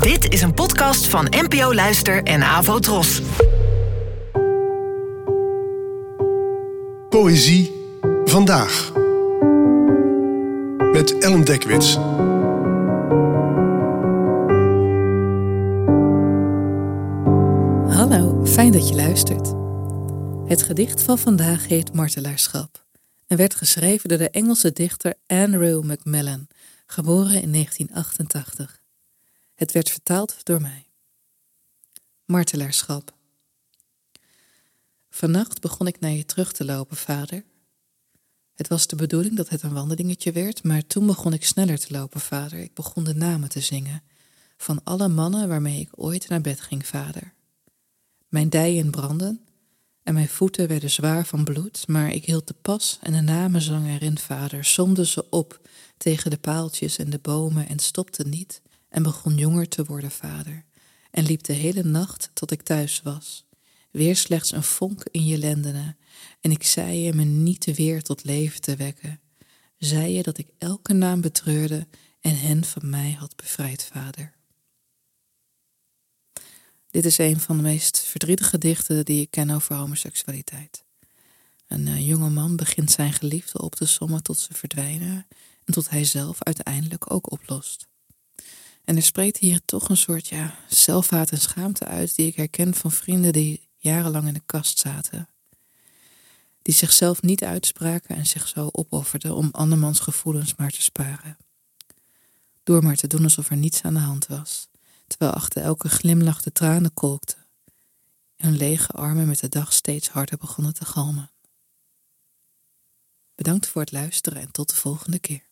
Dit is een podcast van NPO Luister en Avo Tros. Poëzie vandaag. Met Ellen Dekwits. Hallo, fijn dat je luistert. Het gedicht van vandaag heet Martelaarschap en werd geschreven door de Engelse dichter Andrew Macmillan, geboren in 1988. Het werd vertaald door mij. Martelaarschap. Vannacht begon ik naar je terug te lopen, vader. Het was de bedoeling dat het een wandelingetje werd, maar toen begon ik sneller te lopen, vader. Ik begon de namen te zingen van alle mannen waarmee ik ooit naar bed ging, vader. Mijn dijen brandden en mijn voeten werden zwaar van bloed, maar ik hield de pas en de namen zang erin, vader, somde ze op tegen de paaltjes en de bomen en stopte niet en begon jonger te worden, vader, en liep de hele nacht tot ik thuis was. Weer slechts een vonk in je lendenen, en ik zei je me niet weer tot leven te wekken. Zei je dat ik elke naam betreurde en hen van mij had bevrijd, vader. Dit is een van de meest verdrietige gedichten die ik ken over homoseksualiteit. Een uh, jonge man begint zijn geliefde op te sommen tot ze verdwijnen en tot hij zelf uiteindelijk ook oplost. En er spreekt hier toch een soort ja, zelfhaat en schaamte uit die ik herken van vrienden die jarenlang in de kast zaten. Die zichzelf niet uitspraken en zich zo opofferden om andermans gevoelens maar te sparen. Door maar te doen alsof er niets aan de hand was terwijl achter elke glimlach de tranen kolkten. Hun lege armen met de dag steeds harder begonnen te galmen. Bedankt voor het luisteren en tot de volgende keer.